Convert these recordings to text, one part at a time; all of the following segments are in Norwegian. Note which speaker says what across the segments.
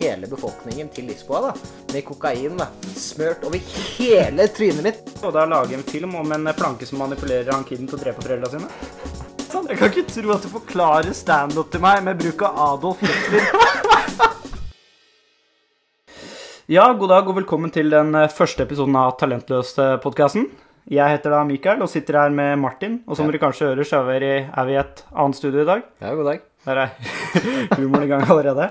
Speaker 1: hele befolkningen til Lisboa, da. Med kokain, da. Smørt over hele trynet mitt.
Speaker 2: Og da lage en film om en planke som manipulerer han kiden til å drepe foreldra sine?
Speaker 3: Sånn, jeg kan ikke tro at du forklarer standup til meg med bruk av Adolf Hitler.
Speaker 2: Ja, god dag og velkommen til den eh, første episoden av Talentløs-podkasten. Jeg heter da Mikael og sitter her med Martin. Og som
Speaker 1: Ja.
Speaker 2: dere kanskje hører, så er vi, er vi i et annet studio i dag.
Speaker 1: Ja, god dag.
Speaker 2: Der er humoren i gang allerede.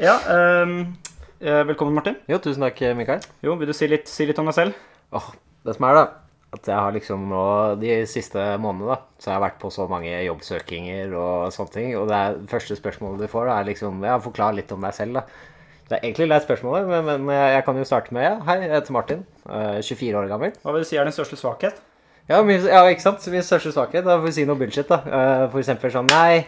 Speaker 2: Ja, eh, velkommen, Martin.
Speaker 1: Jo, tusen takk, Mikael.
Speaker 2: Jo, Vil du si litt, si litt om deg selv?
Speaker 1: Åh, det som er, da. At jeg har liksom nå de siste månedene, da, så jeg har vært på så mange jobbsøkinger og sånne ting. Og det er, første spørsmålet du får, da, er liksom Ja, forklar litt om deg selv, da. Det er egentlig leit spørsmålet, men, men jeg kan jo starte med ja. Hei, jeg heter Martin. eh, 24 år gammel.
Speaker 2: Hva vil du si er din største svakhet?
Speaker 1: Ja, min, ja, ikke sant? Min største svakhet. Da får vi si noe bullshit, da. Eh, for eksempel sånn Nei, eh,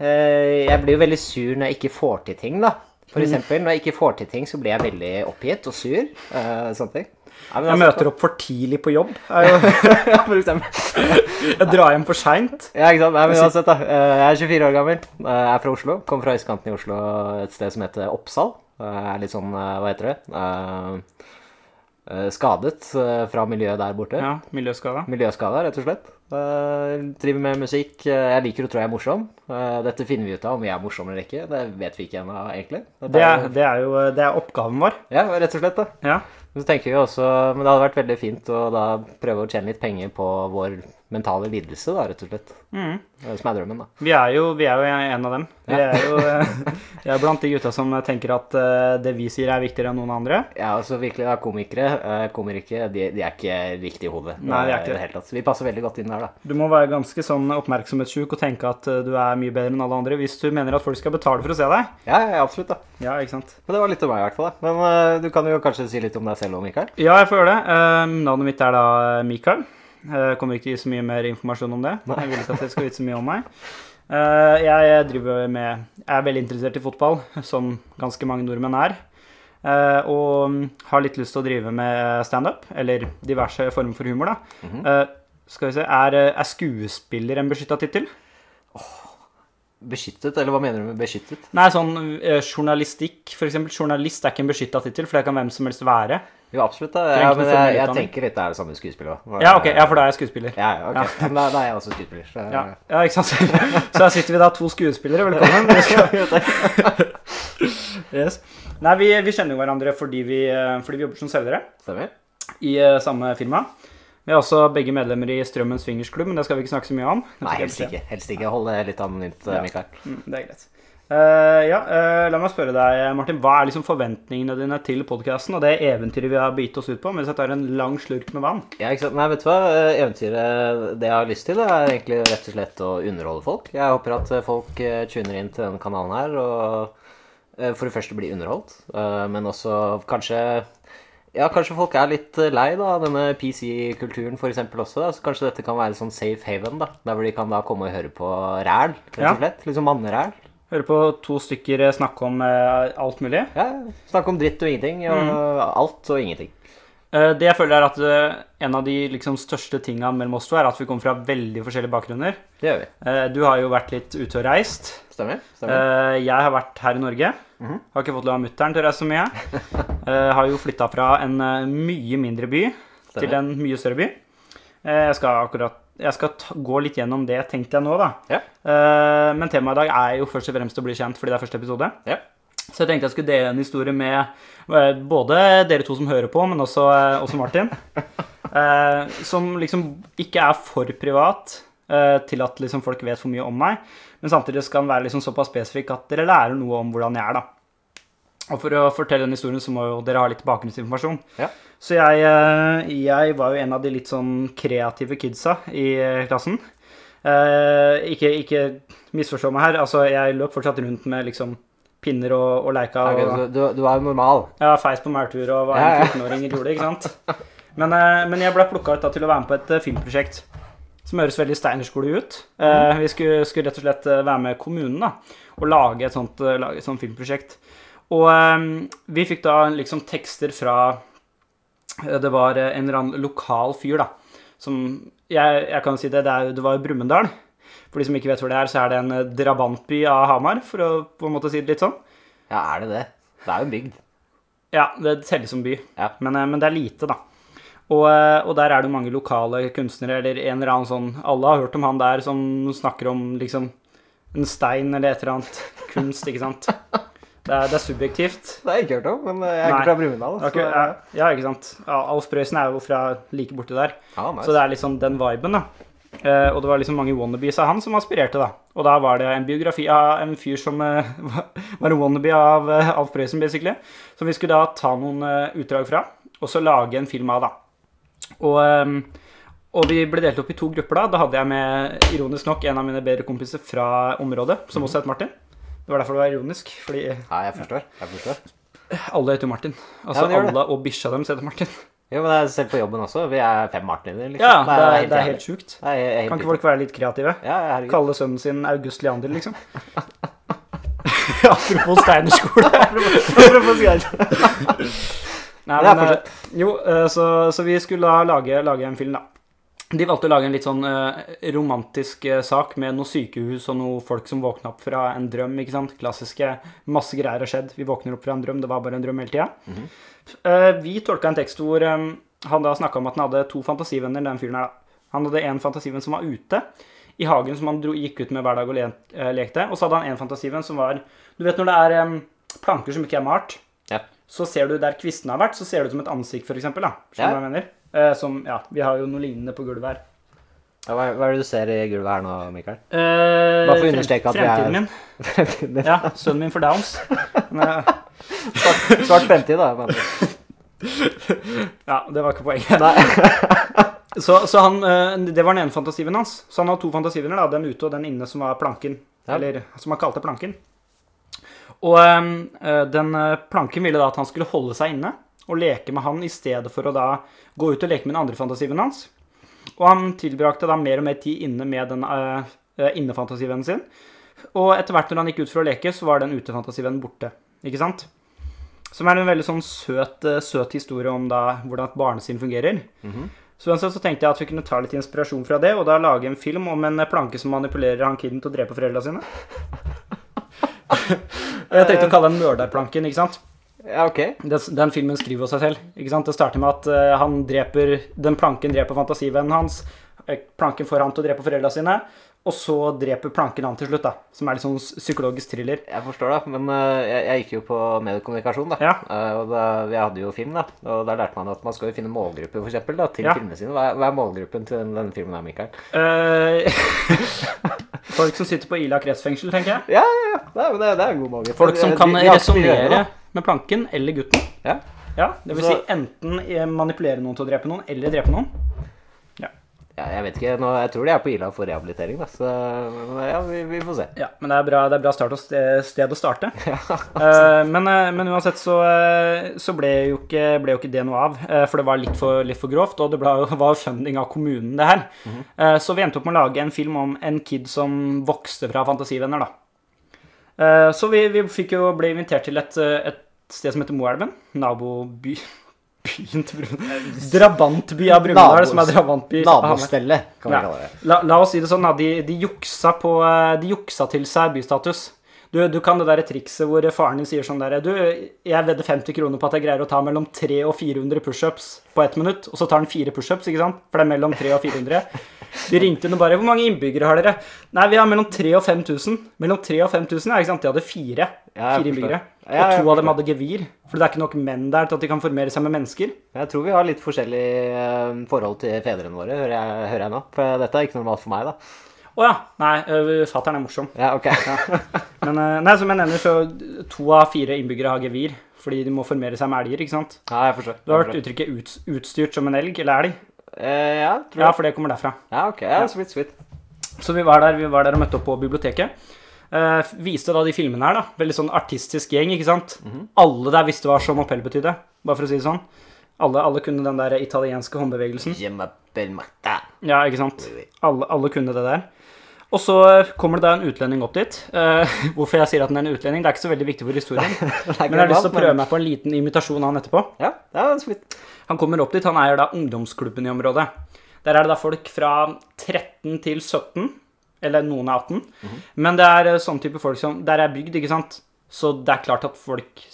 Speaker 1: jeg blir jo veldig sur når jeg ikke får til ting, da. For eksempel, når jeg ikke får til ting, så blir jeg veldig oppgitt og sur. eh, sånne ting. Ja,
Speaker 2: Jeg
Speaker 1: altså,
Speaker 2: møter opp for tidlig på jobb. Er
Speaker 1: for
Speaker 2: jeg drar hjem for seint.
Speaker 1: Ja, ikke sant. Nei, men uansett, da. Eh, Jeg er 24 år gammel. Eh, Jeg er fra Oslo. Kommer fra østkanten i Oslo, et sted som heter Oppsal. Jeg er litt sånn, eh, hva heter det, Eh, eh, skadet eh, fra miljøet der borte.
Speaker 2: Ja, miljøskada.
Speaker 1: Miljøskada, rett og slett. Eh, driver med musikk. Eh, Jeg liker å tro jeg er morsom. Eh, dette finner vi ut av om vi er morsomme eller ikke. Det vet vi ikke ennå, egentlig.
Speaker 2: Det er, det er jo det er oppgaven vår.
Speaker 1: Ja, rett og slett, da.
Speaker 2: Ja.
Speaker 1: Men så tenker vi også Men det hadde vært veldig fint å da prøve å tjene litt penger på vår mentale lidelse, da, rett og slett.
Speaker 2: Mm.
Speaker 1: Eh, Som er drømmen, da.
Speaker 2: Vi er, jo, vi er jo en av dem. Vi er jo vi er blant de gutta som tenker at eh, det vi sier, er viktigere enn noen andre.
Speaker 1: Ja, altså virkelig, da, komikere, kommer komikere de, de er ikke riktig i hodet.
Speaker 2: Nei, de er
Speaker 1: eh,
Speaker 2: ikke det.
Speaker 1: hele tatt. Vi passer veldig godt inn der, da.
Speaker 2: Du må være ganske sånn oppmerksomhetssjuk og tenke at eh, du er mye bedre enn alle andre hvis du mener at folk skal betale for å se deg.
Speaker 1: Ja, ja, absolutt, da.
Speaker 2: Ja, ikke sant?
Speaker 1: Men det var litt om meg, i hvert fall. da. Men uh, du kan jo kanskje si litt om deg selv òg, Mikael?
Speaker 2: Ja, jeg får gjøre det. Uh, navnet mitt er da Mikael. Jeg kommer ikke til å gi så mye mer informasjon om det. Jeg vil ikke at dere skal vite så mye om meg. Eh, jeg driver med Jeg er veldig interessert i fotball, som ganske mange nordmenn er. Eh, og har litt lyst til å drive med standup, eller diverse former for humor, da. Eh, skal vi se Er, er skuespiller en beskytta tittel?
Speaker 1: Beskyttet, eller hva mener du med beskyttet?
Speaker 2: Nei, sånn eh, journalistikk, eksempel. Journalist er ikke en beskytta tittel, for det kan hvem som helst være.
Speaker 1: Jo, absolutt. da. Ja, men jeg, jeg tenker litt det er det samme skuespillet òg.
Speaker 2: Ja, ok, ja, for da er jeg skuespiller.
Speaker 1: Ja, ja. Men da, da er jeg også skuespiller. Så,
Speaker 2: Ja, ja ikke sant? Så her sitter vi da to skuespillere. Velkommen. Yes. Nei, vi, vi kjenner jo hverandre fordi vi, eh, fordi vi jobber som selgere
Speaker 1: Stemmer?
Speaker 2: i uh, samme firma. Vi er også begge medlemmer i Strømmens Fingersklubb, men det skal vi ikke snakke så mye om.
Speaker 1: Nei, helst ikke. Helst ikke. Hold det litt anonymt,
Speaker 2: Ja.
Speaker 1: Mikael.
Speaker 2: Mm, det er greit. Eh, ja, uh, la meg spørre deg, Martin. Hva er liksom forventningene dine til podkasten og det eventyret vi har begitt oss ut på mens jeg tar en lang slurk med vann?
Speaker 1: Ja, ikke sant? Nei, vet du hva? Eh, Eventyret det jeg har lyst til, er egentlig rett og slett å underholde folk. Jeg håper at folk tuner inn til denne kanalen her og for det første blir underholdt, men også kanskje ja, kanskje folk er litt lei da, denne PC-kulturen for eksempel også. Da. Så kanskje dette kan være sånn safe haven, da. Der hvor de kan da komme og høre på ræl, rett og slett. Liksom manneræl.
Speaker 2: Hører på to stykker eh, snakke om eh, alt mulig.
Speaker 1: Ja, snakke om dritt og ingenting, og alt og ingenting.
Speaker 2: Eh, Det jeg føler er at en av de liksom største tinga mellom oss to er at vi kommer fra veldig forskjellige bakgrunner.
Speaker 1: Det gjør vi.
Speaker 2: Du har jo vært litt ute og reist.
Speaker 1: Stemmer? Stemmer.
Speaker 2: Jeg har vært her i Norge. Har ikke fått lov av mutter'n til å reise så mye. Har jo flytta fra en mye mindre by til en mye større by. Jeg skal akkurat jeg skal gå litt gjennom det, tenkte jeg nå, da.
Speaker 1: Ja.
Speaker 2: Uh, Men temaet i dag er jo først og fremst å bli kjent fordi det er første episode.
Speaker 1: Ja.
Speaker 2: Så jeg tenkte jeg skulle dele en historie med eh, både dere to som hører på, men også, eh, også Martin. Eh, som liksom ikke er for privat eh, til at liksom folk vet for mye om meg, men samtidig skal den være liksom såpass spesifikk at dere lærer noe om hvordan jeg er. da. Og For å fortelle den historien så må jo dere ha litt bakgrunnsinformasjon.
Speaker 1: Ja.
Speaker 2: Så jeg, eh, jeg var jo en av de litt sånn kreative kidsa i eh, klassen. Eh, ikke, ikke misforstå meg her. altså Jeg løp fortsatt rundt med liksom pinner og, og leika.
Speaker 1: Ok,
Speaker 2: og,
Speaker 1: så du, du er jo normal.
Speaker 2: ja, feis på maurtur og hva en
Speaker 1: ja.
Speaker 2: 14-åring gjorde, ikke sant. Men, eh, men jeg ble plukka ut da til å være med på et eh, filmprosjekt som høres veldig steinerskole ut. Eh, vi skulle, skulle rett og slett være med kommunen da, og lage et sånt, lage et sånt filmprosjekt. Og eh, vi fikk da liksom tekster fra eh, Det var eh, en eller annen lokal fyr, da. Som Jeg, jeg kan si det, det, er, det var Brumunddal. For de som ikke vet hvor det er, så er det en eh, drabantby av Hamar, for å på en måte si det litt sånn.
Speaker 1: Ja, er det det? Det er jo en bygd.
Speaker 2: Ja, det telles som by,
Speaker 1: Ja.
Speaker 2: men, men det er lite, da. Og, og der er det mange lokale kunstnere, eller en eller annen sånn Alle har hørt om han der som snakker om liksom en stein eller et eller annet kunst, ikke sant. Det er, det er subjektivt.
Speaker 1: Det har jeg ikke hørt om, men jeg er
Speaker 2: Nei.
Speaker 1: ikke fra Brumunddal.
Speaker 2: Er ja, ja, ikke sant. Ja, Alf Prøysen er jo fra like borti der.
Speaker 1: Ja, nice.
Speaker 2: Så det er liksom den viben, da. Eh, og det var liksom mange wannabes av han som aspirerte, da. Og da var det en biografi av en fyr som eh, var en wannabe av eh, Alf Prøysen, basically. Som vi skulle da ta noen eh, utdrag fra, og så lage en film av, da. Og, eh, og vi ble delt opp i to grupper, da. Da hadde jeg med, ironisk nok, en av mine bedre kompiser fra området, som også het Martin. Det var derfor det var ironisk, fordi
Speaker 1: Nei, jeg forstår. Jeg forstår.
Speaker 2: alle heter jo Martin. Altså
Speaker 1: Ja,
Speaker 2: alle og bikkja deres heter Martin.
Speaker 1: Jo, men selv på jobben også. Vi er fem Martiner, liksom.
Speaker 2: Ja, det er, det er sjukt.
Speaker 1: Det er helt
Speaker 2: Kan ikke folk være litt kreative?
Speaker 1: Ja, herregud.
Speaker 2: Kalle sønnen sin August Leander, liksom. Apropos Steinerskole. Apropos
Speaker 1: Det Nei,
Speaker 2: men, eh, jo, eh, så, så vi skulle da lage, lage en film, da. De valgte å lage en litt sånn eh, romantisk eh, sak med noe sykehus og noe folk som våkna opp fra en drøm. ikke sant? Klassiske. Masse greier har skjedd. Vi våkner opp fra en drøm. Det var bare en drøm hele tida. Eh, vi tolka en tekst hvor han da snakka om at han hadde to fantasivenner, den fyren her, da. Han hadde en fantasivenn som var ute i hagen, som han dro, gikk ut med hver dag og le, lekte. Og så hadde han en fantasivenn som var Du vet når det er planker som ikke er malt,
Speaker 1: Ja.
Speaker 2: så ser du der kvistene har vært, så ser det ut som et ansikt, da. Skjønner du
Speaker 1: Ja.
Speaker 2: hva jeg mener? Eh, som, ja, vi har jo noe lignende på gulvet her.
Speaker 1: Ja, hva, hva er det du ser i gulvet her nå, Mikael?
Speaker 2: Eh,
Speaker 1: Bare for å understreke at vi er-
Speaker 2: Fremtiden min. Ja, sønnen min for Downs. Men, eh,
Speaker 1: Svart, svart fremtid, da. Men.
Speaker 2: ja, det var ikke poenget. Så, så han, eh, det var den ene fantasiven hans. Så han har to fantasivenner, da, den ute og den inne som var planken.
Speaker 1: Ja.
Speaker 2: Eller som han kalte planken. Og eh, den eh, planken ville da at han skulle holde seg inne og leke med han i stedet for å da gå ut og leke med den andre fantasivennen hans. Og han tilbrakte da mer og mer tid inne med den uh, innefantasivennen sin. Og etter hvert når han gikk ut for å leke, så var den utefantasivennen borte. Ikke sant? Som er en veldig sånn søt, eh, søt historie om da hvordan et barnesinn fungerer. Så uansett så tenkte jeg at vi kunne ta litt inspirasjon fra det, og da lage en film om en planke som manipulerer han kiden til å drepe foreldra sine. Jeg tenkte å kalle den Mørdarplanken, ikke sant?
Speaker 1: Ja, ok.
Speaker 2: Den, den filmen skriver jo seg selv. ikke sant? Det starter med at eh, han dreper, den planken dreper fantasivennen hans. eh, Planken får han til å drepe foreldra sine. Og så dreper planken han til slutt, da. Som er litt sånn psykologisk thriller.
Speaker 1: Jeg forstår det, men uh, jeg, jeg gikk jo på mediekommunikasjon, da.
Speaker 2: Ja.
Speaker 1: Uh, og da, vi hadde jo film, da. Og der lærte man at man skal jo finne målgrupper, for eksempel, da, til
Speaker 2: Ja.
Speaker 1: filmene sine. Hva er, hva er målgruppen til den, denne filmen her, Mikael?
Speaker 2: Uh, folk som sitter på Ila kretsfengsel, tenker jeg.
Speaker 1: Ja, ja, ja. Det er, det er, en god målgruppe.
Speaker 2: Folk som kan resonnere. Med planken eller gutten.
Speaker 1: Ja.
Speaker 2: Ja, det vil
Speaker 1: Så-
Speaker 2: si enten eh, manipulere noen til å drepe noen, eller drepe noen.
Speaker 1: ja, ja jeg vet ikke. Nå, jeg tror de er på Ila for rehabilitering, da. Så ja, vi, vi får se.
Speaker 2: Ja, men det er bra, det er bra start og sted, sted å starte. uh, men, eh, men uansett så, så ble, jo ikke, ble jo ikke det noe av, for det var litt for, litt for grovt, og det ble, var jo funding av kommunen, det her. Eh, så vi endte opp med å lage en film om en kid som vokste fra fantasivenner, da. Eh, så vi, vi fikk jo, bli invitert til et, eh, et sted som heter Moelven, naboby... Byen til Brumunddal. Drabantby av Brumunddal, som er drabantby.
Speaker 1: Nabostellet, kan vi
Speaker 2: Ja.
Speaker 1: kalle det.
Speaker 2: La, la oss si det sånn, da. De, de, juksa på, eh, de juksa til seg bystatus. Du, du kan det der trikset hvor faren din sier sånn der Du, jeg vedder 50 kroner på at jeg greier å ta mellom 300 og 400 pushups på ett minutt. Og så tar han fire pushups, ikke sant? For det er mellom 300 og 400. De ringte inn og bare 'Hvor mange innbyggere har dere?' Nei, vi har mellom 3000 og 5000. Mellom 3000 og 5000, ja, ikke sant? De hadde fire. Fire innbyggere.
Speaker 1: Ja,
Speaker 2: Og to av dem hadde gevir. For det er ikke nok menn der til at de kan formere seg med mennesker.
Speaker 1: Jeg tror vi har litt forskjellig eh, forhold til fedrene våre, hører jeg, hører jeg nå. For dette er ikke normalt for meg, da.
Speaker 2: Å ja. Nei, fatter'n er morsom.
Speaker 1: Ja, ok.
Speaker 2: Men eh, nei, som jeg nevner, så to av fire innbyggere har gevir. Fordi de må formere seg med elger, ikke sant?
Speaker 1: Ja, jeg forstår.
Speaker 2: Du har hørt uttrykket ut, 'utstyrt som en elg' eller elg?
Speaker 1: Eh, ja, tror jeg.
Speaker 2: Ja, for det kommer derfra.
Speaker 1: Ja, ok. Ja, sweet, sweet.
Speaker 2: Så vi var der, vi var der og møtte opp på biblioteket. Eh, viste da de filmene her, da. Veldig sånn artistisk gjeng, ikke sant? Alle der visste hva som appell betydde, bare for å si det sånn. Alle, alle kunne den der italienske håndbevegelsen. Ja, ikke sant? Alle, alle kunne det der. Og så kommer det da en utlending opp dit. Eh, hvorfor jeg sier at den er en utlending, det er ikke så veldig viktig for historien.
Speaker 1: Er
Speaker 2: Men jeg har lyst til å prøve meg på en liten imitasjon av han etterpå.
Speaker 1: Ja, ja, sweet.
Speaker 2: Han kommer opp dit, han eier da ungdomsklubben i området. Der er det da folk fra 13 til 17, eller noen er 18. Men det er eh, sånn type folk som Der er bygd, ikke sant? Så det er klart at folk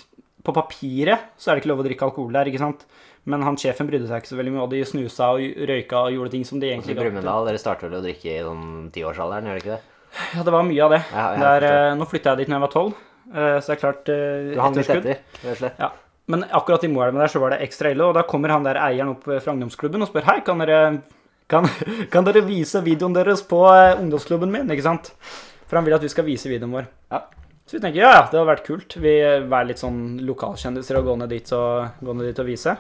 Speaker 2: på papiret så er det ikke lov å drikke alkohol der, ikke sant? Men han sjefen brydde seg ikke så veldig mye, og de snusa og røyka og gjorde ting som de egentlig
Speaker 1: i Brumunddal, dere starter vel å drikke i sånn tiårsalderen, gjør dere ikke det?
Speaker 2: Ja, det var mye av det.
Speaker 1: Ja,
Speaker 2: er,
Speaker 1: forstår.
Speaker 2: eh, nå flytta jeg dit når jeg var tolv, eh, så det er klart
Speaker 1: Du hang litt etter, rett og slett.
Speaker 2: Ja. Men akkurat i Moelven der så var det ekstra ille, og da kommer han der eieren opp fra ungdomsklubben og spør Hei, kan dere, kan, kan dere vise videoen deres på eh, ungdomsklubben min? Ikke sant? For han vil at vi skal vise videoen vår.
Speaker 1: Ja.
Speaker 2: Så vi tenker ja, ja, det hadde vært kult. Vi er litt sånn lokalkjendiser og gå ned dit og, gå ned dit og vise.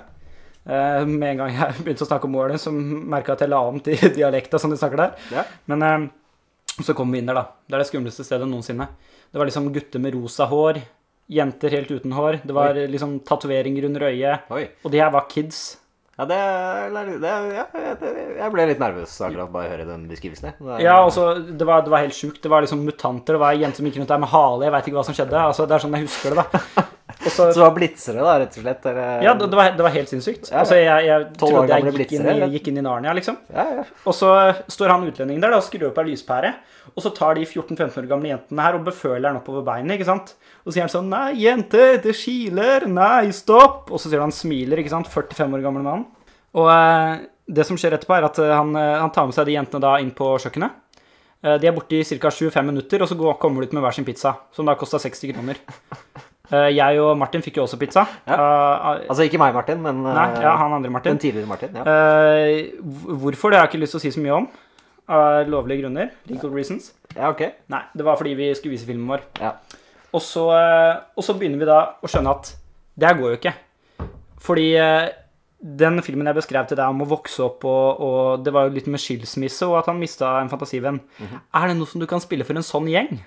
Speaker 2: Eh, med en gang jeg begynte å snakke om Moelven, så merka jeg at jeg la om til dialekta som de snakker der.
Speaker 1: Ja.
Speaker 2: Men eh, så kom vi inn der, da. Det er det skumleste stedet noensinne. Det var liksom gutter med rosa hår, jenter helt uten hår. Det var liksom tatoveringer under øyet.
Speaker 1: Oi.
Speaker 2: Og de her var kids.
Speaker 1: Ja, det, det, ja, Jeg ble litt nervøs akkurat bare å høre den beskrivelsen. Det
Speaker 2: Ja, og det, var, det var helt sjukt. Det var liksom mutanter. Det var jenter jente som gikk rundt der med hale. Jeg veit ikke hva som skjedde. Altså, det er sånn jeg husker det, da. Så,
Speaker 1: Så det var blitzere, da, rett og slett? Eller?
Speaker 2: ja, det, det, var, det var helt sinnssykt.
Speaker 1: Ja, ja.
Speaker 2: Altså, jeg, jeg trodde jeg
Speaker 1: gikk,
Speaker 2: gikk inn, i, gikk inn i Narnia, liksom.
Speaker 1: ja, ja.
Speaker 2: Og så står han utlendingen der da, og skrur opp ei lyspære. Og så tar de 14-15 år gamle jentene her og beføler han oppover beinet. ikke sant? Og så sier han sånn Nei, jente, det kiler. Nei, stopp. Og så sier han smiler, ikke sant. 45 år gammel mann. Og eh, det som skjer etterpå, er at eh, han, eh, han tar med seg de jentene da inn på kjøkkenet. Eh, de er borte i ca. 25 minutter, og så går, kommer de ut med hver sin pizza. Som da kosta 60 kroner. Eh, jeg og Martin fikk jo også pizza.
Speaker 1: Ja.
Speaker 2: Uh,
Speaker 1: Altså ikke meg, Martin, men
Speaker 2: nei, ja, han andre Martin.
Speaker 1: den tidligere Martin. Ja.
Speaker 2: Uh, hvorfor, det har jeg ikke lyst til å si så mye om. Av lovlige grunner. Legal reasons.
Speaker 1: ja, ok.
Speaker 2: Nei, det var fordi vi skulle vise filmen vår.
Speaker 1: Ja.
Speaker 2: Og så, og så begynner vi da å skjønne at det her går jo ikke. Fordi den filmen jeg beskrev til deg om å vokse opp, og, og det var jo litt med skilsmisse, og at han mista en fantasivenn.
Speaker 1: Mhm.
Speaker 2: Er det noe som du kan spille for en sånn gjeng?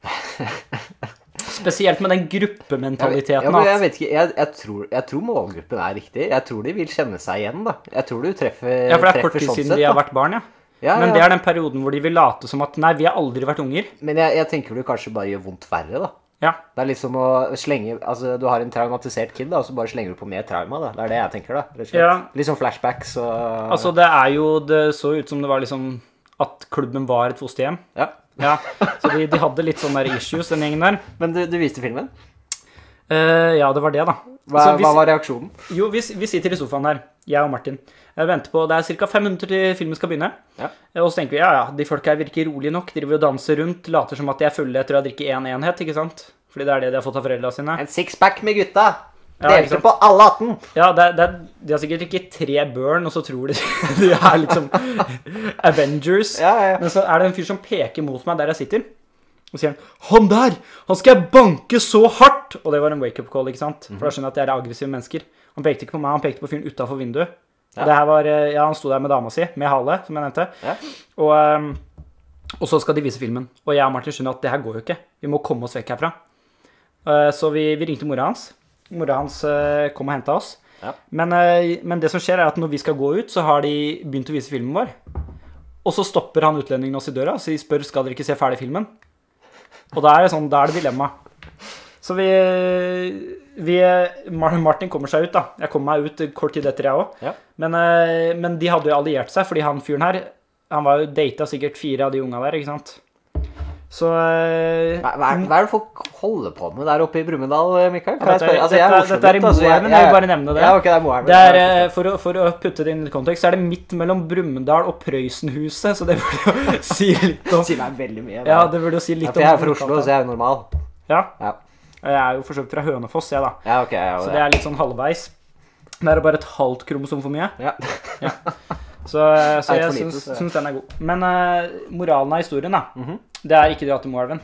Speaker 2: Spesielt med den gruppementaliteten.
Speaker 1: ja, jeg vet ikke, jeg, jeg, tror, jeg tror målgruppen er riktig. Jeg tror de vil kjenne seg igjen, da. Jeg tror du treffer,
Speaker 2: ja, for det er kort tid
Speaker 1: sånn
Speaker 2: siden
Speaker 1: sett,
Speaker 2: de har vært barn, ja.
Speaker 1: Ja,
Speaker 2: Men
Speaker 1: ja.
Speaker 2: det er den perioden hvor de vil late som at nei, vi har aldri vært unger.
Speaker 1: Men jeg, jeg tenker du kanskje bare gjør vondt verre, da.
Speaker 2: Ja.
Speaker 1: Det er litt som å slenge Altså, du har en traumatisert kid, da, og så bare slenger du på mer trauma, da. Det er det jeg tenker, da.
Speaker 2: Ja.
Speaker 1: Litt sånn flashbacks og
Speaker 2: Altså, det er jo Det så ut som det var liksom At klubben var et fosterhjem.
Speaker 1: Ja.
Speaker 2: Ja, så de, de hadde litt sånne issues, den gjengen der.
Speaker 1: Men du, du viste filmen.
Speaker 2: Uh, ja, det var det, da.
Speaker 1: Hva,
Speaker 2: altså, vi,
Speaker 1: hva var reaksjonen?
Speaker 2: Jo, vi, vi sitter i sofaen her, jeg og Martin. Jeg venter på, Det er ca. fem minutter til filmen skal begynne.
Speaker 1: Ja.
Speaker 2: Eh, Og så tenker vi ja, ja, de folka her virker rolige nok. Driver og danser rundt. Later som at de er fulle etter å ha drikket én enhet, ikke sant? Fordi det er det de har fått av foreldra sine.
Speaker 1: En sixpack med gutta!
Speaker 2: Ja,
Speaker 1: Delte på alle 18!
Speaker 2: Ja, det, det, De har sikkert ikke tre børn, og så tror de de er liksom Avengers.
Speaker 1: Ja, ja, ja.
Speaker 2: Men så er det en fyr som peker mot meg der jeg sitter. Og sier han 'Han der! Han skal jeg banke så hardt!' Og det var en wake-up call, ikke sant? For da skjønner jeg at de er aggressive mennesker. Han pekte ikke på meg, han pekte på fyren utafor vinduet.
Speaker 1: Ja.
Speaker 2: Det her var, eh, ja, Han sto der med dama si, med hale, som jeg nevnte.
Speaker 1: Ja.
Speaker 2: Og, ehm, og så skal de vise filmen. Og jeg og Martin skjønner at det her går jo ikke. Vi må komme oss vekk herfra. Eh, så vi, vi ringte mora hans. Mora hans eh, kom og henta oss.
Speaker 1: Ja.
Speaker 2: Men, eh, men det som skjer, er at når vi skal gå ut, så har de begynt å vise filmen vår. Og så stopper han utlendingen oss i døra og de spør skal dere ikke se ferdig filmen. Og da er det sånn, da er det dilemma. Så vi, vi Martin kommer seg ut, da. Jeg kommer meg ut kort tid etter, jeg òg.
Speaker 1: Ja.
Speaker 2: Men, eh, men de hadde jo alliert seg, fordi han fyren her Han var jo data sikkert fire av de unga der, ikke sant. Så eh,
Speaker 1: Hva, hva, er, hva er det folk holder på med der oppe i Brumunddal, Mikael? Kan
Speaker 2: Dette.
Speaker 1: Altså, jeg er
Speaker 2: dette,
Speaker 1: Oslo-gutt,
Speaker 2: dette er i
Speaker 1: altså,
Speaker 2: Moelven, jeg vil bare nevne det.
Speaker 1: Ja, okay, det Moelven.
Speaker 2: Det er,
Speaker 1: Ja,
Speaker 2: eh, for, å, for å putte det inn i kontekst, så er det midt mellom Brumunddal og Prøysenhuset, så det burde jo si litt om
Speaker 1: Si meg veldig mye.
Speaker 2: Ja, det burde jo si litt
Speaker 1: Ja, for jeg er fra Oslo, så jeg er jo normal.
Speaker 2: Ja.
Speaker 1: Ja,
Speaker 2: Jeg er jo for så vidt fra Hønefoss, jeg, da.
Speaker 1: ja okay, Ja,
Speaker 2: Så det er litt sånn halvveis. Det er bare et halvt kromosom for mye.
Speaker 1: ja.
Speaker 2: Så, eh, så
Speaker 1: er
Speaker 2: jeg syns, syns den er god. Men uh, moralen av historien, da,
Speaker 1: Mhm.
Speaker 2: Det er ikke dra til Moelven.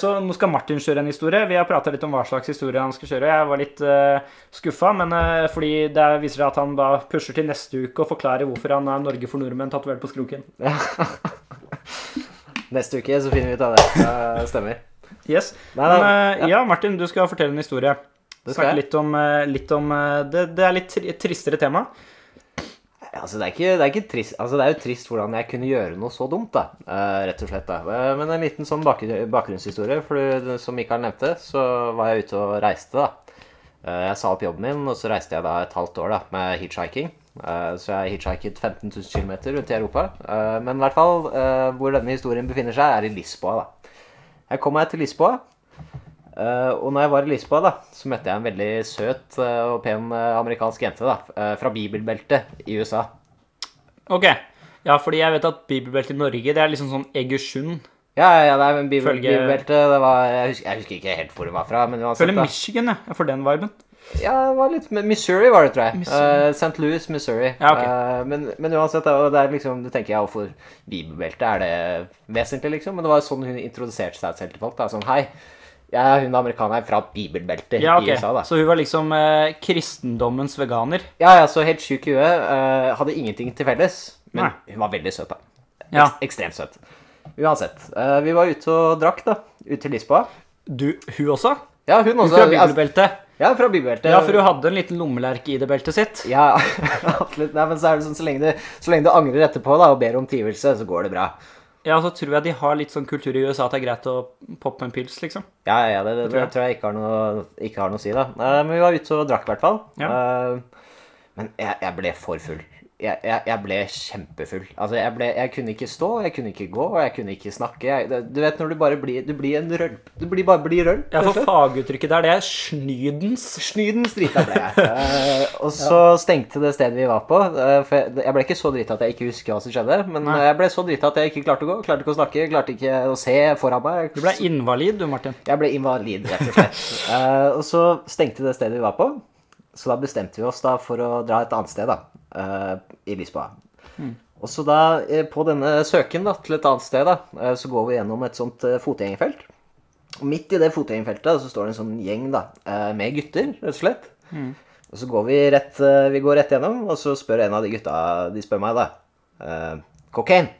Speaker 2: Så nå skal Martin kjøre en historie. Vi har prata litt om hva slags historie han skal kjøre. Jeg var litt uh, skuffa, men uh, fordi det viser seg at han da pusher til neste uke og forklarer hvorfor han er Norge for nordmenn tatovert på skroken.
Speaker 1: Neste uke så finner vi ut av det. Det stemmer.
Speaker 2: Yes.
Speaker 1: Nei,
Speaker 2: Men
Speaker 1: uh,
Speaker 2: eh, ja, Martin, du skal fortelle en historie. Snakke litt om, eh, litt om eh, det, det er litt tristere tema.
Speaker 1: Altså, det er, ikke, det, er ikke trist, altså, det er jo trist hvordan jeg kunne gjøre noe så dumt, da. Uh, rett og slett. da. Eh, men en liten sånn bakgrunn, bakgrunnshistorie. For som Mikael nevnte, så var jeg ute og reiste, da. Uh, jeg sa opp jobben min, og så reiste jeg da et halvt år da, med hitchhiking. Uh, så jeg hitchhiket 15 000 km rundt i Europa. Men i hvert fall hvor denne historien befinner seg, er i Lisboa, da. Jeg kom meg til Lisboa. Eh, og når jeg var i Lisboa, da, så møtte jeg en veldig søt eh, og pen eh, amerikansk jente da, fra bibelbeltet i USA.
Speaker 2: Ok. Ja, fordi jeg vet at bibelbeltet i Norge, det er liksom sånn Egersund.
Speaker 1: Ja, ja, ja, er men bibel,
Speaker 2: Følge-
Speaker 1: bibelbeltet det var, jeg, husker, jeg husker ikke helt hvor hun var fra. men uansett da.
Speaker 2: Michigan, ja. Jeg får den viben.
Speaker 1: Ja, det var litt Missouri var det, tror jeg. Eh, St. Louis, Missouri.
Speaker 2: Ja, ok.
Speaker 1: uh, men, men uansett, det er liksom, du tenker ja, hvorfor bibelbeltet er det vesentlig, liksom? Men det var sånn hun introduserte seg selv til folk. da, Sånn hei, er hun amerikaneren fra bibelbeltet
Speaker 2: Ja, okay.
Speaker 1: i USA, da.
Speaker 2: Så hun var liksom eh, kristendommens veganer.
Speaker 1: Ja, ja, så helt sjuk i huet. eh, hadde ingenting til felles. Men
Speaker 2: Nei.
Speaker 1: hun var veldig søt, da.
Speaker 2: Ja.
Speaker 1: Ek ekstremt søt. Uansett. eh, vi var ute og drakk, da. Ute til Lisboa.
Speaker 2: Du, hun også?
Speaker 1: Ja, hun
Speaker 2: Hun
Speaker 1: også.
Speaker 2: fra
Speaker 1: altså,
Speaker 2: bibelbeltet.
Speaker 1: ja, fra bibelbeltet.
Speaker 2: Ja, for hun hadde en liten lommelerke i det beltet sitt.
Speaker 1: Ja, absolutt. Nei, men så er det sånn, så lenge du, så lenge du angrer etterpå da, og ber om tilgivelse, så går det bra.
Speaker 2: Ja, så tror jeg de har litt sånn kultur i USA at det er greit å poppe en pils, liksom.
Speaker 1: Ja, ja, det, det,
Speaker 2: tror
Speaker 1: det
Speaker 2: jeg.
Speaker 1: tror jeg ikke har noe, ikke har noe å si, da. Eh, men vi var ute og drakk, i hvert fall.
Speaker 2: Ja.
Speaker 1: Eh, men jeg, jeg ble for full. Jeg, jeg, jeg ble kjempefull. Altså, jeg, ble, jeg kunne ikke stå, jeg kunne ikke gå, og jeg kunne ikke snakke. Du vet når du bare blir Du blir en rølp. Du blir bare blir rølp.
Speaker 2: Ja, for faguttrykket der, det er snydens.
Speaker 1: Snydens drita ble jeg. uh, og så stengte det stedet vi var på. Uh, for jeg, jeg ble ikke så drita at jeg ikke husker hva som skjedde, men
Speaker 2: Nei.
Speaker 1: jeg ble så drita at jeg ikke klarte å gå. Klarte ikke å snakke, klarte ikke å se foran meg.
Speaker 2: Du ble invalid, du, Martin.
Speaker 1: Jeg ble invalid, rett og slett. uh, og så stengte det stedet vi var på. Så da bestemte vi oss da for å dra et annet sted, da. I Lisboa. Og så da, eh, på denne søken da, til et annet sted, da, eh, så går vi gjennom et sånt eh, fotgjengerfelt. Og midt i det fotgjengerfeltet så står det en sånn gjeng da, med gutter, rett og slett. Og så går vi rett, vi går rett gjennom, og så spør en av de gutta De spør meg, da. Cocaine.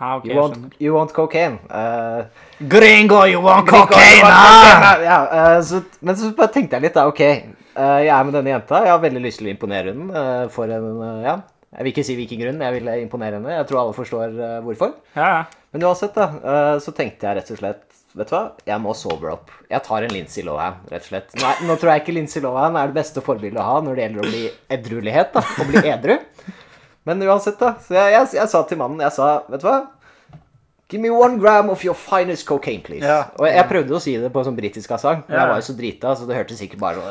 Speaker 2: Ja, ok,
Speaker 1: You want, you want cocaine? Uh,
Speaker 2: Gringo, you want
Speaker 1: cocaine?» ja, uh, så, men så bare tenkte jeg litt, da. Ok, uh, jeg er med denne jenta. Jeg har veldig lyst til å imponere henne. for en, ja, Jeg vil ikke si hvilken grunn, jeg ville imponere henne. Jeg tror alle forstår eh, hvorfor.
Speaker 2: Ja, ja.
Speaker 1: Men uansett, da, eh, så tenkte jeg rett og slett Vet du hva, jeg må sober up. Jeg tar en Lincy Lohan, rett og slett. Nå, er, nå tror jeg ikke Lincy Lohan er det beste forbildet å ha når det gjelder å bli edruelighet, da. Å bli edru. Men uansett, da. Så jeg, jeg, jeg sa til mannen, jeg sa, vet du hva Give me one gram of your finest cocaine, please.
Speaker 2: Ja.
Speaker 1: Og jeg, prøvde å si det på en sånn britisk assang, men jeg var jo så drita, så det hørtes sikkert bare sånn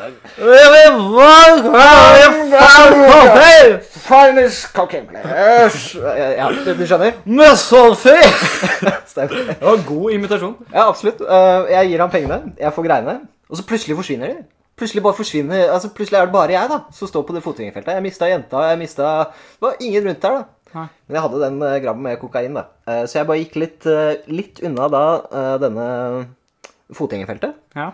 Speaker 1: Finest cocaine, please. Ja, du, skjønner? Stemmer.
Speaker 2: Det var god imitasjon.
Speaker 1: Ja, absolutt. Eh, jeg gir ham pengene, jeg får greiene, og så plutselig forsvinner de. Plutselig bare forsvinner, altså plutselig er det bare jeg da, som står på det fotgjengerfeltet. Jeg mista jenta, jeg mista Det var ingen rundt der, da.
Speaker 2: Nei.
Speaker 1: Men jeg hadde den grabben grammen med kokain, da. Eh, så jeg bare gikk litt, eh, litt unna da eh, denne fotgjengerfeltet.
Speaker 2: Ja.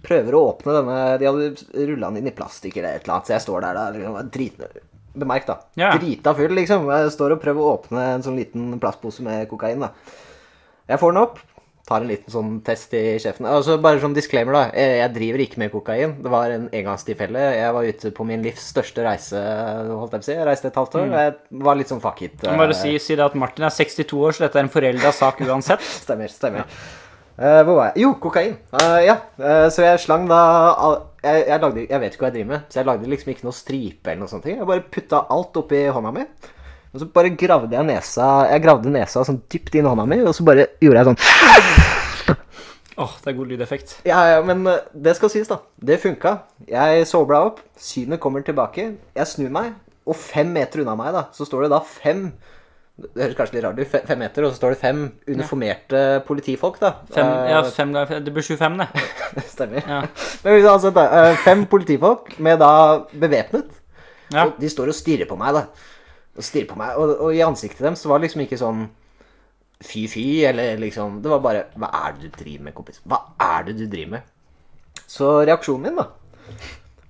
Speaker 1: Prøver å åpne denne De hadde rulla den inn i plastikk eller et eller annet, så jeg står der da. liksom, Drit, bemerk, da.
Speaker 2: Ja.
Speaker 1: Drita full, liksom. Jeg står og prøver å åpne en sånn liten plastpose med kokain, da. Jeg får den opp. Tar en liten sånn test i kjeften. Altså Bare som disclaimer, da. Jeg, jeg driver ikke med kokain. Det var en engangstilfelle. Jeg var ute på min livs største reise, holdt jeg på å si. Jeg reiste et halvt år. Mm. Jeg var litt sånn fuck it.
Speaker 2: Jeg må bare si, si det at Martin er 62 år, så dette er en forelda sak uansett.
Speaker 1: Stemmer, stemmer. Eh, hvor var jeg? Jo, kokain. Uh, ja, Uh, så jeg slang da jeg, jeg, lagde, jeg vet ikke hva jeg driver med, så jeg lagde liksom ikke noe stripe eller noe sånt. Jeg bare putta alt oppi hånda mi. Og så bare gravde jeg nesa Jeg gravde nesa sånn dypt inn i hånda mi, og så bare gjorde jeg sånn
Speaker 2: Åh, det er god lydeffekt.
Speaker 1: Ja, ja, men eh, det skal sies, da. Det funka. Jeg sobla opp. Synet kommer tilbake. Jeg snur meg, og fem meter unna meg da, så står det da fem Det høres kanskje litt rart ut, fem meter, og så står det fem uniformerte politifolk, da.
Speaker 2: Fem,
Speaker 1: Eh,
Speaker 2: ja, fem ganger fem. Det blir 25, det.
Speaker 1: Stemmer.
Speaker 2: Ja.
Speaker 1: Men altså, da, eh, fem politifolk med da bevæpnet.
Speaker 2: Ja.
Speaker 1: Og de står og stirrer på meg, da. Og stirre på meg, og, og i ansiktet deres så var det liksom ikke sånn fy-fy, eller liksom Det var bare Hva er det du driver med, kompis? Hva er det du driver med? Så reaksjonen min, da,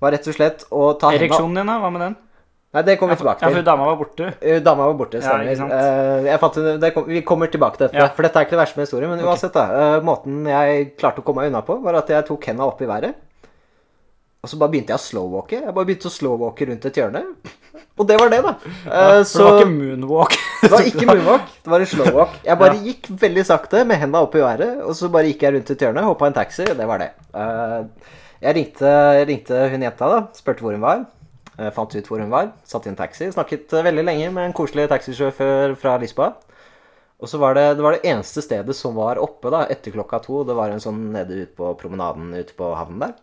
Speaker 1: var rett og slett å ta henda
Speaker 2: Ereksjonen din, da? Hva med den?
Speaker 1: Nei, det kommer vi tilbake til.
Speaker 2: Ja, for dama var borte.
Speaker 1: Eh, Dama var borte,
Speaker 2: Ja,
Speaker 1: stemmer. Eh, jeg fant, det kom, vi kommer tilbake til dette,
Speaker 2: Ja.
Speaker 1: for dette er ikke det verste med historien. Men uansett, da. eh, måten jeg klarte å komme meg unna på, var at jeg tok henda opp i været. Og så bare begynte jeg å slowwalke. Jeg bare begynte å slowwalke rundt et hjørne. Og det var det, da. Eh,
Speaker 2: For det var ikke moonwalk.
Speaker 1: det var ikke moonwalk, det var en slowwalk. Jeg bare gikk veldig sakte med henda opp i været, og så bare gikk jeg rundt et hjørne, hoppa en taxi, og det var det. Uh, jeg, ringte, jeg ringte hun jenta, da, spurte hvor hun var. eh, fant ut hvor hun var, satt i en taxi. Snakket eh, veldig lenge med en koselig taxisjåfør fra Lisboa. Og så var det, det var det eneste stedet som var oppe da, etter klokka to. Det var en sånn nede ute på promenaden ute på havnen der.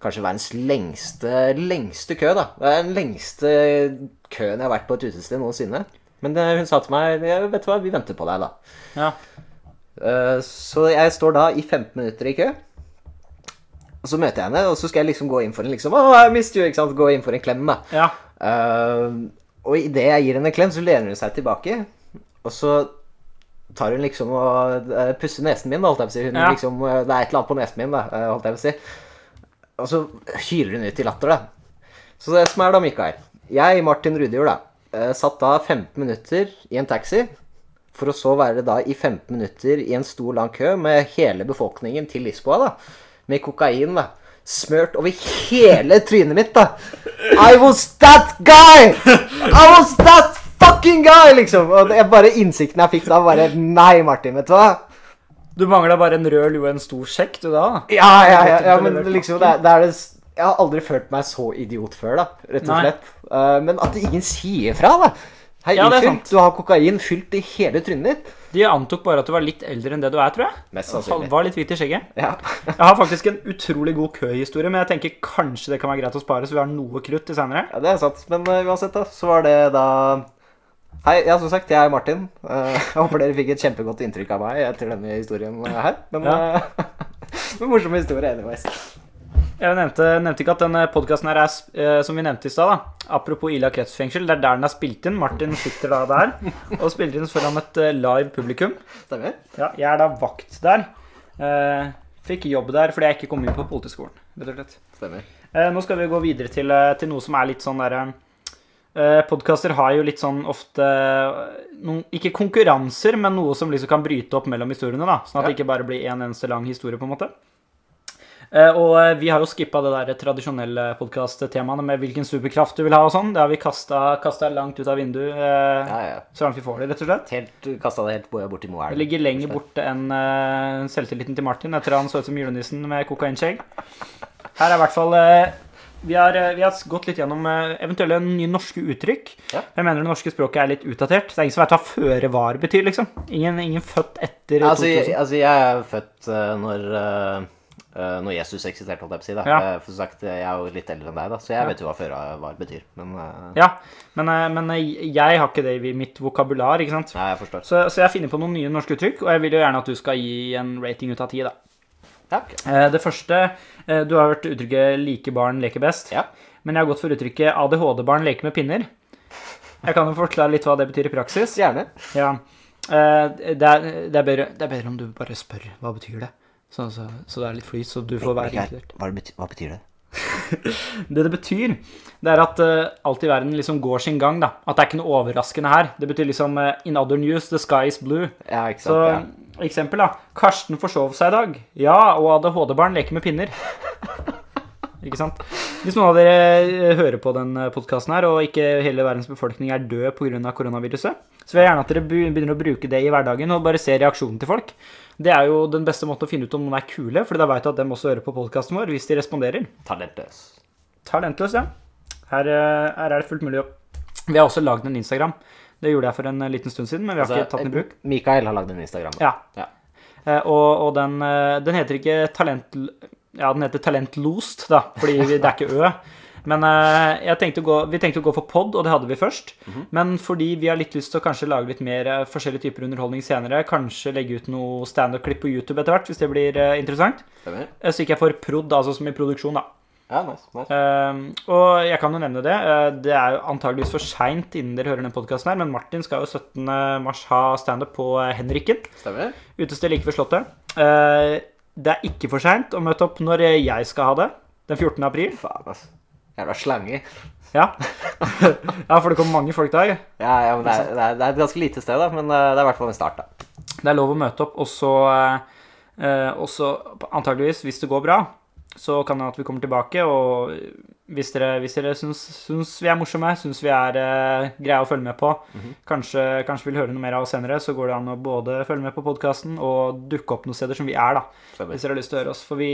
Speaker 1: Kanskje verdens lengste, lengste kø, da. Det er den lengste køen jeg har vært på et utested noensinne. Men det, hun sa til meg Vet du hva, vi venter på deg, da.
Speaker 2: Ja.
Speaker 1: Uh, Så jeg står da i 15 minutter i kø. Og så møter jeg henne, og så skal jeg liksom gå inn for en liksom, oh, I missed you, ikke sant? Gå inn for en klem, da.
Speaker 2: ja.
Speaker 1: Uh, og idet jeg gir henne en klem, så lener hun seg tilbake. Og så tar hun liksom og uh, pusser nesen min, da, holdt jeg på å si. Hun
Speaker 2: Ja.
Speaker 1: liksom, eh, det er et eller annet på nesen min, da, eh, holdt jeg på å si. Og så hyler hun ut i latter, da. Så det som er da, Mikael Jeg, Martin Rudjord, da, eh, satt da 15 minutter i en taxi. For å så være da i 15 minutter i en stor, lang kø med hele befolkningen til Lisboa, da. Med kokain, da. Smørt over hele trynet mitt, da. I was that guy! I was that fucking guy, liksom! Og det er bare innsikten jeg fikk da, bare Nei, Martin, vet du hva?
Speaker 2: Du mangla bare en rød lue og en stor sjekk, du da?
Speaker 1: Ja, ja, ja, ja men liksom det, er- det er det Jeg har aldri følt meg så idiot før, da, rett og
Speaker 2: Nei.
Speaker 1: slett. Uh, men at ingen sier fra, da. Hei,
Speaker 2: Ja,
Speaker 1: unnskyld, du har kokain fylt i hele trynet ditt.
Speaker 2: De antok bare at du var litt eldre enn det du er, tror jeg.
Speaker 1: Mest sannsynlig.
Speaker 2: var litt hvit i skjegget.
Speaker 1: Ja.
Speaker 2: Jeg har faktisk en utrolig god køhistorie, men jeg tenker kanskje det kan være greit å spare, så vi har noe krutt til senere.
Speaker 1: ja, det er sant. Men uh, uansett, da, så var det da Hei, ja, som sagt, jeg er Martin. Eh, jeg håper dere fikk et kjempegodt inntrykk av meg etter denne historien eh, her. Men
Speaker 2: Ja.
Speaker 1: eh, morsom historie, anyways.
Speaker 2: Jeg nevnte, nevnte ikke at denne podkasten her er, som vi nevnte i stad. Apropos Ila kretsfengsel, det er der den er spilt inn. Martin sitter da der og spiller inn foran et live publikum.
Speaker 1: Stemmer?
Speaker 2: Ja, jeg er da vakt der. Fikk jobb der fordi jeg ikke kom inn på Politiskolen, rett og slett.
Speaker 1: Stemmer.
Speaker 2: Nå skal vi gå videre til, til noe som er litt sånn derre eh, Podkaster har jo litt sånn ofte eh, noen, Ikke konkurranser, men noe som liksom kan bryte opp mellom historiene. da Sånn at
Speaker 1: Ja.
Speaker 2: det ikke bare blir en eneste lang historie, på en måte. Eh, og eh, vi har jo skippa det der tradisjonelle podkast-temaene med hvilken superkraft du vil ha og sånn. Det har vi kasta langt ut av vinduet eh,
Speaker 1: Ja, ja.
Speaker 2: så langt vi får det, rett og slett.
Speaker 1: Helt Kasta det helt bo- bort i Moelv.
Speaker 2: Det ligger lenger borte enn selvtilliten til Martin etter han så ut som julenissen med kokainskjegg. Her er i hvert fall vi, har, eh, vi har gått litt gjennom eh, eventuelle nye norske uttrykk.
Speaker 1: Ja.
Speaker 2: Jeg mener det norske språket er litt utdatert. Det er ingen som vet hva føre var betyr, liksom. Ingen, ingen født etter
Speaker 1: Altså, jeg,
Speaker 2: 2000.
Speaker 1: altså, jeg er født uh, når eh, når Jesus eksisterte, holdt jeg på å si. da.
Speaker 2: Ja.
Speaker 1: For sagt, jeg er jo litt eldre enn deg, da, så jeg vet jo hva føre var betyr. Men uh...
Speaker 2: Ja, men, men jeg har ikke det i mitt vokabular, ikke sant.
Speaker 1: Nei, jeg forstår.
Speaker 2: Så, så jeg finner på noen nye norske uttrykk, og jeg vil jo gjerne at du skal gi en rating ut av ti, da.
Speaker 1: Ja, ok.
Speaker 2: Eh, Det første eh, Du har hørt uttrykket 'like barn leker best'.
Speaker 1: Ja.
Speaker 2: Men jeg har gått for uttrykket 'ADHD-barn leker med pinner'. Jeg kan jo forklare litt hva det betyr i praksis.
Speaker 1: Gjerne.
Speaker 2: Ja. Eh, Det er, det, er bedre, det er bedre om du bare spør hva betyr det så, så, så det er litt flyt, så du får være inkludert.
Speaker 1: hva, hva betyr det?
Speaker 2: Det det betyr, det er at uh, alt i verden liksom går sin gang. da. At det er ikke noe overraskende her. Det betyr liksom uh, In other news, the sky is blue.
Speaker 1: Ja, ikke
Speaker 2: Så
Speaker 1: ja.
Speaker 2: Eksempel, da. Karsten forsov seg i dag. Ja, og ADHD-barn leker med pinner. Ikke sant? Hvis noen av dere eh, hører på den podkasten her, og ikke hele verdens befolkning er død pga. koronaviruset, så vil jeg gjerne at dere begynner å bruke det i hverdagen og bare se reaksjonen til folk. Det er jo den beste måten å finne ut om noen er kule, for da veit du at dem også hører på podkasten vår hvis de responderer.
Speaker 1: Talentløs.
Speaker 2: Talentløs, ja. Her, eh, her er det fullt mulig å Vi har også lagd en Instagram. Det gjorde jeg for en eh, liten stund siden, men vi har ikke tatt den i bruk.
Speaker 1: Altså, Mikael har lagd en Instagram.
Speaker 2: Ja.
Speaker 1: Ja.
Speaker 2: Eh, og og den, eh, den heter ikke Talent... Ja, den heter Talentlost, da, fordi det er ikke Ø. Men tenkte gå, vi tenkte å gå for pod, og det hadde vi først.
Speaker 1: Mhm.
Speaker 2: Men fordi vi har litt lyst til å kanskje lage litt mer forskjellige typer underholdning senere, kanskje legge ut noe standup-klipp på YouTube etter hvert, hvis det blir interessant,
Speaker 1: Stemmer?
Speaker 2: så gikk jeg for prod, altså som i produksjon, da.
Speaker 1: Ja, nice. nice.
Speaker 2: Uh, og jeg kan jo nevne det. Uh, det er jo antageligvis for seint innen dere hører den podkasten her, men Martin skal jo 17. mars ha standup på Henrikken. Henriken.
Speaker 1: Stemmer?
Speaker 2: Utested like ved Slottet. Uh, det er ikke for seint å møte opp når jeg skal ha det. Den 14. april.
Speaker 1: Faen, altså. Jævla slange.
Speaker 2: Ja. ja, for det kommer mange folk da.
Speaker 1: Ja, ja, men det er, det, er, det er et ganske lite sted, da, men eh, det er i hvert fall en start, da.
Speaker 2: Det er lov å møte opp, og så eh, eh, og så antageligvis, hvis det går bra, så kan det at vi kommer tilbake. Og hvis dere, hvis dere syns, syns vi er morsomme, syns vi er eh, greie å følge med på, kanskje, kanskje vil høre noe mer av oss senere, så går det an å både følge med på podkasten og dukke opp noen steder som vi er, da.
Speaker 1: Stemmer.
Speaker 2: Hvis dere har lyst til å høre oss. For vi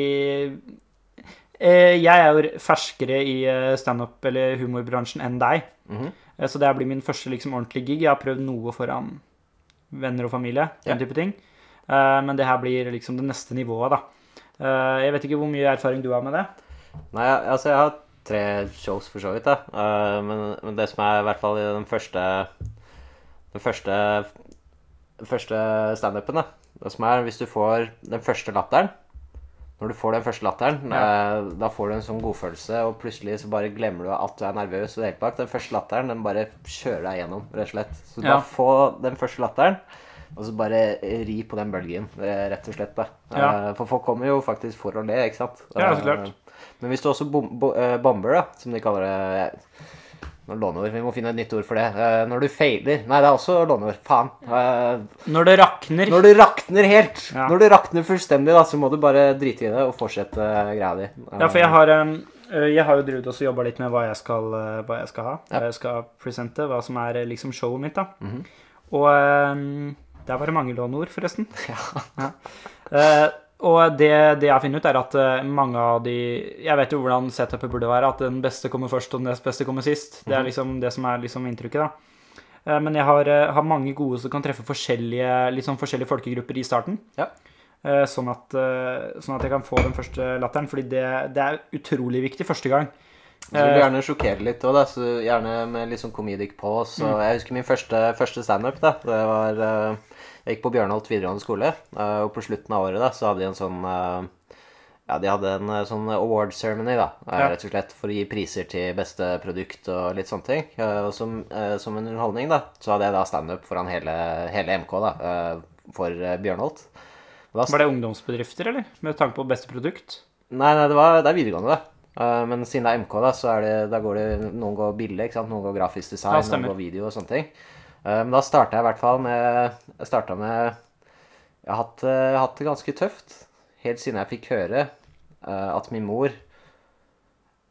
Speaker 2: eh, Jeg er jo ferskere i eh, standup- eller humorbransjen enn deg.
Speaker 1: Mhm.
Speaker 2: Eh, Så det blir min første liksom, ordentlige gig. Jeg har prøvd noe foran venner og familie, den
Speaker 1: Ja.
Speaker 2: type ting. Eh, men det her blir liksom det neste nivået, da. Eh, jeg vet ikke hvor mye erfaring du har med det.
Speaker 1: Nei, altså jeg har tre shows for så vidt, da. Eh, men, men det som er i hvert fall i den første Den første Den første standupen, da. Det som er hvis du får den første latteren Når du får den første latteren,
Speaker 2: Ja.
Speaker 1: eh, da får du en sånn godfølelse, og plutselig så bare glemmer du at du er nervøs og det hele tatt. Den første latteren, den bare kjører deg gjennom, rett og slett. Så
Speaker 2: Ja.
Speaker 1: bare få den første latteren. Og så bare ri på den bølgen, eh, rett og slett. da.
Speaker 2: Ja.
Speaker 1: Eh, For folk kommer jo faktisk for å le, ikke sant?
Speaker 2: Ja, så klart.
Speaker 1: Eh, Men hvis du også bom bo bomber, da, som de kaller det Nå låneord, vi må finne et nytt ord for det. Når du feiler Nei, det er også låneord. Faen.
Speaker 2: Når det rakner
Speaker 1: Når du rakner helt,
Speaker 2: Ja.
Speaker 1: når du rakner fullstendig, da, så må du bare drite i det og fortsette greia di.
Speaker 2: Ja, for jeg har, jeg har jo drevet og jobba litt med hva jeg skal, hva jeg skal ha. Hva jeg skal presente, hva som er liksom showet mitt, da.
Speaker 1: Mhm.
Speaker 2: Og um, der var det mange låneord, forresten.
Speaker 1: Ja.
Speaker 2: Uh, og det, det jeg har funnet ut, er at eh, mange av de Jeg vet jo hvordan setupet burde være. At den beste kommer først, og den nest beste kommer sist. Det er
Speaker 1: Mhm.
Speaker 2: liksom det som er liksom inntrykket, da. Uh, men jeg har, har mange gode som kan treffe forskjellige, sånn forskjellige folkegrupper i starten.
Speaker 1: Ja.
Speaker 2: Uh, sånn, at, sånn at jeg kan få den første latteren. Fordi det, det er utrolig viktig første gang.
Speaker 1: Så vil du
Speaker 2: Eh,
Speaker 1: gjerne sjokkere litt òg. Gjerne med litt sånn comedic på. Så
Speaker 2: Mm.
Speaker 1: jeg husker min første, første standup. Det var eh, Jeg gikk på Bjørnholt videregående skole, eh, og på slutten av året da, så hadde de en sånn Ja, de hadde en sånn award ceremony, da,
Speaker 2: Ja.
Speaker 1: rett og slett for å gi priser til beste produkt og litt sånne ting. Og som, som en underholdning, da, så hadde jeg da standup foran hele, hele MK, da, for Bjørnholt. Da
Speaker 2: var det ungdomsbedrifter, eller? Med tanke på beste produkt?
Speaker 1: Nei, nei, det, var, det er videregående, da. Eh, men siden det er MK, da, så er det, da går det Noen går bilde. Noen går grafisk design,
Speaker 2: ja,
Speaker 1: noen går video og sånne ting. Eh, men da starta jeg i hvert fall med Jeg starta med Jeg har hatt, eh, hatt det ganske tøft helt siden jeg fikk høre at min mor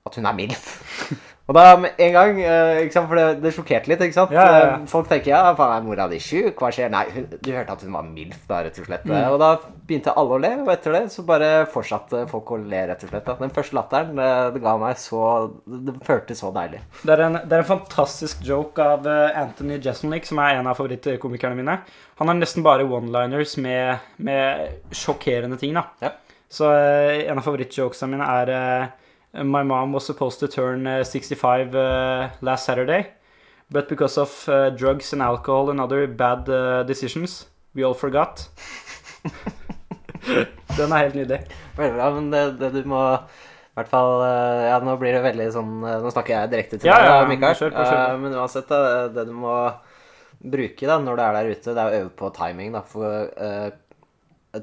Speaker 1: At hun er MILF. Og da med en gang eh, For det, det sjokkerte litt, ikke sant?
Speaker 2: Ja, ja, ja.
Speaker 1: Eh, Folk tenker ja, faen, er mora di sjuk? Hva skjer? Nei, hun, du hørte at hun var MILF, da, rett og slett.
Speaker 2: Mm.
Speaker 1: Og da begynte alle å le, og etter det så bare fortsatte folk å le, rett og slett. Den første latteren, det, det ga meg så Det føltes så deilig.
Speaker 2: Det er, en, det er en fantastisk joke av eh, Anthony Jeselnik, som er en av favorittkomikerne mine. Han har nesten bare one-liners med, med sjokkerende ting, da.
Speaker 1: Ja.
Speaker 2: Så eh, en av favorittjokesene mine er eh, My mom was supposed to turn uh, 65 uh, last Saturday, but because of uh, drugs and alcohol and other bad eh, decisions, we all forgot. Den er helt nydelig.
Speaker 1: Veldig bra, men det, det du må i hvert fall eh, Ja, nå blir det veldig sånn eh, Nå snakker jeg direkte til
Speaker 2: Ja,
Speaker 1: deg,
Speaker 2: ja,
Speaker 1: Mikael.
Speaker 2: kjør på, kjør på.
Speaker 1: Men uansett, det, det du må bruke da, når du er der ute, det er å øve på timing. da, For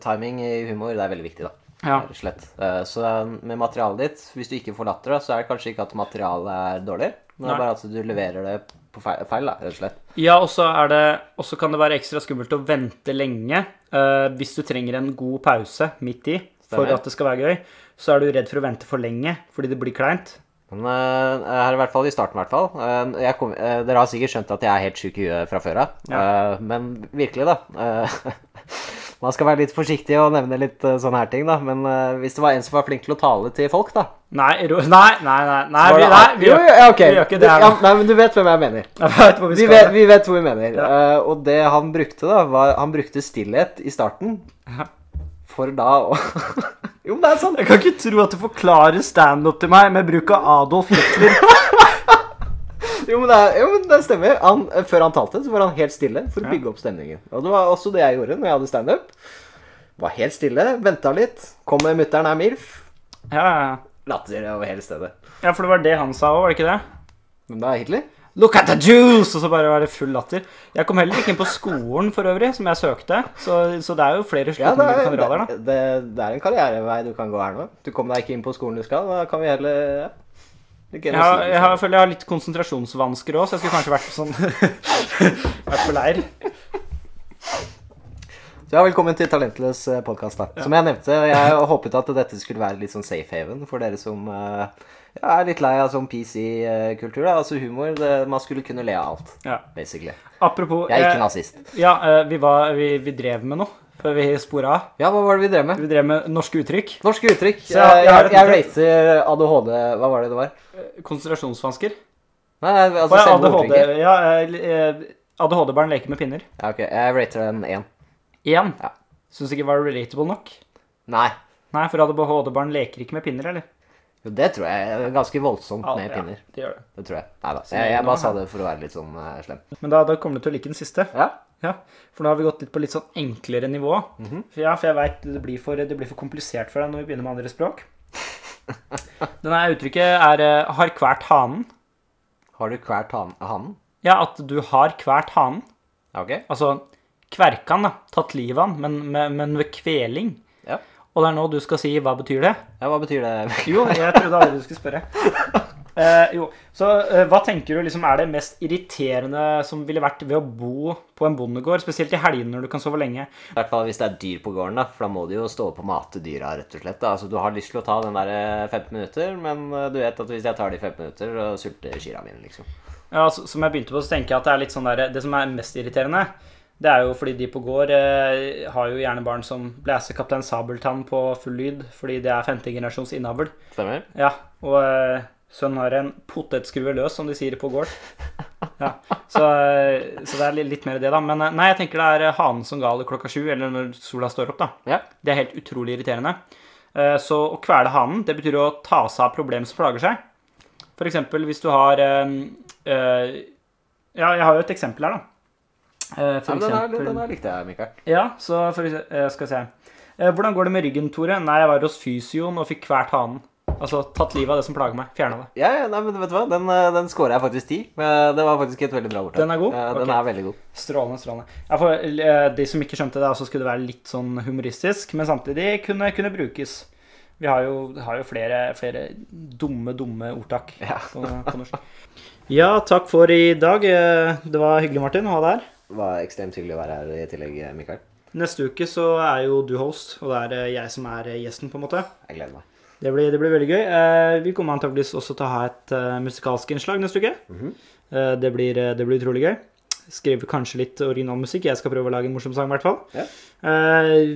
Speaker 1: timing i humor det er veldig viktig, da.
Speaker 2: Ja.
Speaker 1: Rett og slett. Eh, Så med materialet ditt, hvis du ikke får latter, så er det kanskje ikke at materialet er dårlig, men det er bare at du leverer det på feil, feil da, rett og slett.
Speaker 2: Ja, og så er det Og så kan det være ekstra skummelt å vente lenge. uh, hvis du trenger en god pause midt i for at det skal være gøy, så er du redd for å vente for lenge fordi det blir kleint.
Speaker 1: Men uh, her i hvert fall i starten, i hvert fall. Uh, jeg kom, eh, dere har sikkert skjønt at jeg er helt sjuk i huet fra før av. Eh, men virkelig, da. man skal være litt forsiktig og nevne litt uh, sånne her ting, da. Men uh, hvis det var en som var flink til å tale til folk, da
Speaker 2: Nei, ro, nei, nei, nei, nei, vi, nei vi,
Speaker 1: jo,
Speaker 2: gjør,
Speaker 1: okay.
Speaker 2: vi gjør ikke det her
Speaker 1: Ja, nei, men du vet hvem jeg mener.
Speaker 2: Jeg vet Vi
Speaker 1: vet, vi vet hvor vi mener.
Speaker 2: Ja.
Speaker 1: Uh, og det han brukte, da, var Han brukte stillhet i starten for da å Jo, men det er sant.
Speaker 3: Jeg kan ikke tro at du forklarer standup til meg med bruk av Adolf Hitler.
Speaker 1: Jo, men det, er, jo, men det stemmer. Han, eh, før han talte, så var han helt stille for å bygge opp stemningen. Og det var også det jeg gjorde når jeg hadde standup. Var helt stille, venta litt. Kom med 'mutter'n er MILF'.
Speaker 2: Ja, ja, ja.
Speaker 1: Latter over hele stedet.
Speaker 2: ja, for det var det han sa òg, var det ikke det?
Speaker 1: Men da Hitler?
Speaker 2: Look at the juice! Og så bare var det full latter. Jeg kom heller ikke inn på skolen for øvrig, som jeg søkte. Så, så det er jo flere
Speaker 1: Ja, det er, det, det, det er en karrierevei du kan gå her nå. Du kom deg ikke inn på skolen du skal. Da kan vi heller
Speaker 2: Jeg, har, jeg, har, jeg føler jeg har litt konsentrasjonsvansker òg, så jeg skulle kanskje vært på sånn Vært på leir.
Speaker 1: Så ja, velkommen til Talentløs podkast. Som jeg nevnte, jeg håpet at dette skulle være litt sånn safe haven for dere som eh, ja, er litt lei av sånn PC-kultur. da, Altså humor. Det, man skulle kunne le av alt,
Speaker 2: Ja.
Speaker 1: basically.
Speaker 2: Apropos
Speaker 1: Jeg er ikke
Speaker 2: eh,
Speaker 1: nazist.
Speaker 2: Ja, eh, vi, var, vi, vi drev med noe før vi spora av.
Speaker 1: Ja, hva var det vi drev med?
Speaker 2: Vi drev med norske uttrykk.
Speaker 1: Norske uttrykk.
Speaker 2: Så jeg-
Speaker 1: jeg,
Speaker 2: jeg
Speaker 1: jeg, racer ADHD Hva var det det var?
Speaker 2: Eh, Konsentrasjonsvansker.
Speaker 1: Nei, altså
Speaker 2: ja,
Speaker 1: selve
Speaker 2: ADHD.
Speaker 1: ordtrykket.
Speaker 2: Ja, eh, ADHD-barn leker med pinner.
Speaker 1: Ja, ok. Jeg rater den én.
Speaker 2: Én.
Speaker 1: Ja.
Speaker 2: Syns ikke det var relatable nok.
Speaker 1: Nei.
Speaker 2: Nei, for ADHD-barn leker ikke med pinner, eller?
Speaker 1: Jo, det tror jeg ganske voldsomt med
Speaker 2: ja,
Speaker 1: pinner.
Speaker 2: det gjør det.
Speaker 1: Det tror jeg. Nei da. Jeg, jeg bare sa det for å være litt sånn uh, slem.
Speaker 2: Men da, da kommer du til å like den siste.
Speaker 1: Ja.
Speaker 2: Ja, For nå har vi gått litt på litt sånn enklere nivå. for, ja, for jeg veit det, blir for- det blir for komplisert for deg når vi begynner med andre språk. Denne uttrykket er eh, 'har kvært hanen'.
Speaker 1: Har du kvært han- hanen?
Speaker 2: Ja, at du har kvært hanen.
Speaker 1: Ja, ok.
Speaker 2: Altså kverkan, da. Tatt livet av han, men, men, men ved kveling.
Speaker 1: Ja.
Speaker 2: Og det er nå du skal si hva betyr det?
Speaker 1: ja, hva betyr det?
Speaker 2: Jo, jeg trodde aldri du skulle spørre. Eh, jo, så eh, hva tenker du liksom er det mest irriterende som ville vært ved å bo på en bondegård, spesielt i helgene når du kan sove lenge?
Speaker 1: I hvert fall hvis det er dyr på gården, da, for da må du jo stå opp og mate dyra, rett og slett. Altså, du har lyst til å ta den der eh, 15 minutter, men eh, du vet at hvis jeg tar de 15 minutter, så sulter kyrne mine, liksom.
Speaker 2: Ja, så, Som jeg begynte på, så tenker jeg at det er litt sånn der, det som er mest irriterende, det er jo fordi de på gård eh, har jo gjerne barn som blæser Kaptein Sabeltann på full lyd, fordi det er femte generasjons innavl.
Speaker 1: Stemmer?
Speaker 2: Ja, og eh, sønnen har en potetskrue løs, som de sier på gård. Ja, så, eh, så det er litt mer det, da. Men eh, nei, jeg tenker det er eh, hanen som galer klokka sju, eller når sola står opp, da.
Speaker 1: Ja.
Speaker 2: Det er helt utrolig irriterende. Så å kvele hanen, det betyr å ta seg av problem som plager seg. Eksempel hvis du har øh, Ja, jeg har jo et eksempel her, da.
Speaker 1: Ja,
Speaker 2: For
Speaker 1: men den, her likte jeg, Mikael.
Speaker 2: Ja, så for skal vi se. Hvordan går det med ryggen, Tore? Nei, jeg var hos fysioen og fikk kvært hanen. Altså tatt livet av det som plager meg. Fjerna det.
Speaker 1: Ja, ja, nei, men vet du hva? Den, eh, den scorer jeg faktisk ti. Det var faktisk et veldig bra ordtak.
Speaker 2: Den er god?
Speaker 1: Ja, den
Speaker 2: okay.
Speaker 1: er veldig god.
Speaker 2: Strålende, strålende. Ja, for eh, De som ikke skjønte det, så skulle det være litt sånn humoristisk, men samtidig kunne, kunne brukes. Vi har jo, har jo flere, flere dumme, dumme ordtak
Speaker 1: Ja.
Speaker 2: på, på norsk. Ja, takk for i dag. Eh, Det var hyggelig, Martin, å ha deg her.
Speaker 1: Det var ekstremt hyggelig å være her i tillegg, Mikael.
Speaker 2: Neste uke så er jo du host, og det er jeg som er gjesten, på en måte.
Speaker 1: Jeg gleder meg.
Speaker 2: Det blir, det blir veldig gøy. Eh, vi kommer antakeligvis også til å ha et eh, musikalsk innslag neste uke. eh, det, blir, det blir utrolig gøy. Skriver kanskje litt original musikk. Jeg skal prøve å lage en morsom sang, i hvert fall.
Speaker 1: Ja.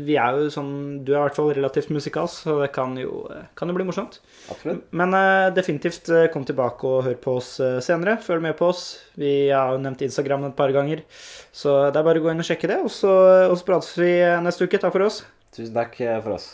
Speaker 2: Vi er jo sånn Du er i hvert fall relativt musikalsk, så det kan jo, kan jo bli morsomt.
Speaker 1: Absolutt.
Speaker 2: Men definitivt kom tilbake og hør på oss senere. Følg med på oss. Vi har jo nevnt Instagram et par ganger, så det er bare å gå inn og sjekke det. Og så, og så prates vi neste uke. Takk for oss.
Speaker 1: Tusen takk for oss.